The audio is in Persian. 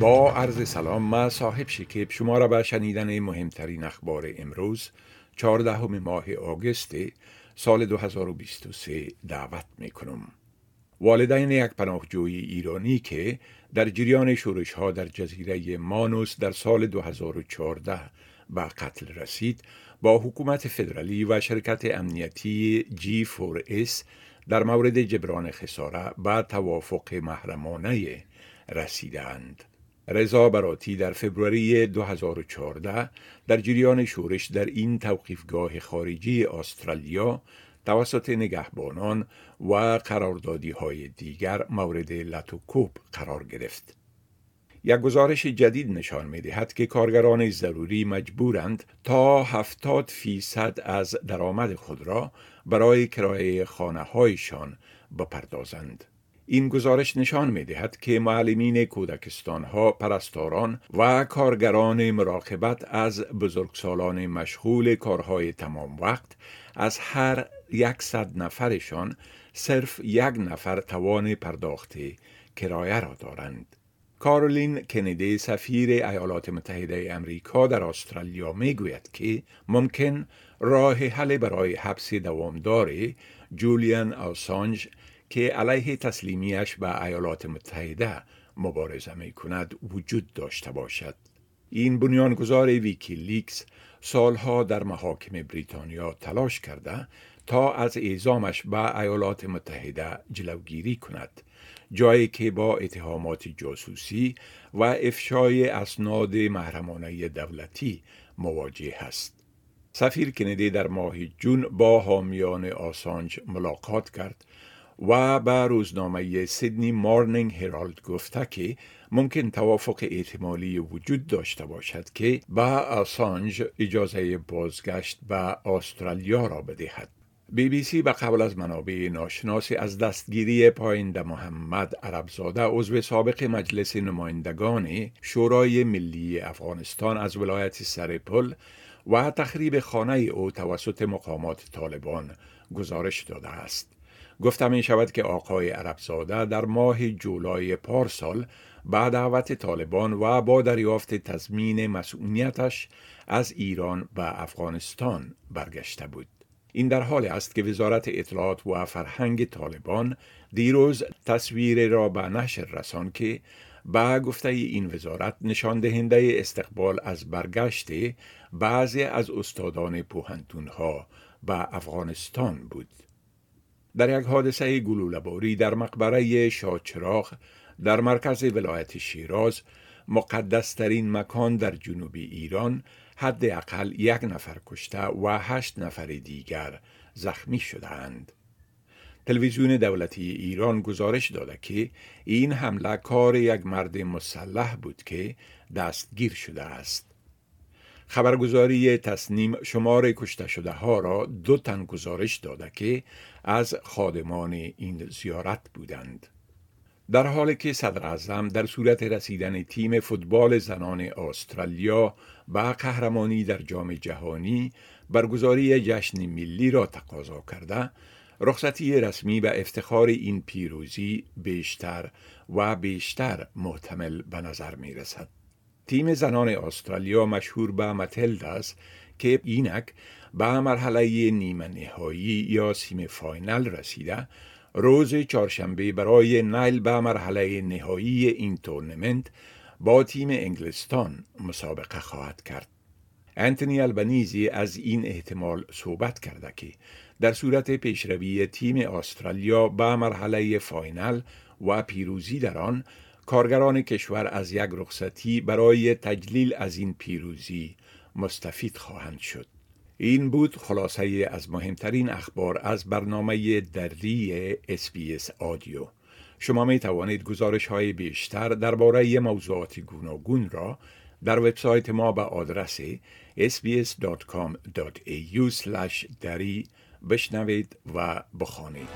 با عرض سلام ما صاحب شکیب شما را به شنیدن مهمترین اخبار امروز 14 ماه آگست سال 2023 دعوت می کنم. والدین یک پناهجوی ایرانی که در جریان شورش ها در جزیره مانوس در سال 2014 به قتل رسید با حکومت فدرالی و شرکت امنیتی G4S در مورد جبران خساره به توافق محرمانه رسیدند. رضا براتی در فبروری 2014 در جریان شورش در این توقیفگاه خارجی استرالیا توسط نگهبانان و قراردادی های دیگر مورد لطوکوب قرار گرفت. یک گزارش جدید نشان می دهد که کارگران ضروری مجبورند تا 70 فیصد از درآمد خود را برای کرایه خانه هایشان بپردازند. این گزارش نشان می دهد که معلمین کودکستان ها پرستاران و کارگران مراقبت از بزرگسالان مشغول کارهای تمام وقت از هر یکصد نفرشان صرف یک نفر توان پرداخت کرایه را دارند. کارولین کندی سفیر ایالات متحده امریکا در استرالیا می گوید که ممکن راه حل برای حبس دوامدار جولیان آسانج که علیه تسلیمیش به ایالات متحده مبارزه می کند وجود داشته باشد. این بنیانگذار ویکیلیکس سالها در محاکم بریتانیا تلاش کرده تا از اعزامش به ایالات متحده جلوگیری کند جایی که با اتهامات جاسوسی و افشای اسناد محرمانه دولتی مواجه است. سفیر کندی در ماه جون با حامیان آسانج ملاقات کرد و به روزنامه سیدنی مارنینگ هرالد گفته که ممکن توافق احتمالی وجود داشته باشد که به آسانج اجازه بازگشت به استرالیا را بدهد. بی بی سی به قبل از منابع ناشناسی از دستگیری پاینده محمد عربزاده عضو سابق مجلس نمایندگان شورای ملی افغانستان از ولایت سرپل و تخریب خانه او توسط مقامات طالبان گزارش داده است. گفته می شود که آقای عربزاده در ماه جولای پارسال به دعوت طالبان و با دریافت تضمین مسئولیتش از ایران به افغانستان برگشته بود. این در حال است که وزارت اطلاعات و فرهنگ طالبان دیروز تصویر را به نشر رسان که با گفته این وزارت نشان دهنده استقبال از برگشت بعضی از استادان پوهنتون ها به افغانستان بود. در یک حادثه گلوله‌باری در مقبره شاچراغ در مرکز ولایت شیراز مقدسترین مکان در جنوب ایران حداقل یک نفر کشته و هشت نفر دیگر زخمی شدهاند. تلویزیون دولتی ایران گزارش داده که این حمله کار یک مرد مسلح بود که دستگیر شده است. خبرگزاری تصنیم شمار کشته شده ها را دو تن گزارش داده که از خادمان این زیارت بودند. در حالی که صدر اعظم در صورت رسیدن تیم فوتبال زنان استرالیا به قهرمانی در جام جهانی برگزاری جشن ملی را تقاضا کرده رخصتی رسمی به افتخار این پیروزی بیشتر و بیشتر محتمل به نظر می رسد. تیم زنان استرالیا مشهور به Matildas که اینک به مرحله نیمه نهایی یا semi final رسیده روز چهارشنبه برای نیل به مرحله نهایی این تورنمنت با تیم انگلستان مسابقه خواهد کرد. انتونی البنیزی از این احتمال صحبت کرده که در صورت پیشروی تیم استرالیا به مرحله final و پیروزی در آن کارگران کشور از یک رخصتی برای تجلیل از این پیروزی مستفید خواهند شد. این بود خلاصه از مهمترین اخبار از برنامه دری اسپیس آدیو. شما می توانید گزارش های بیشتر درباره موضوعات گوناگون را در وبسایت ما به آدرس sbs.com.au دری بشنوید و بخوانید.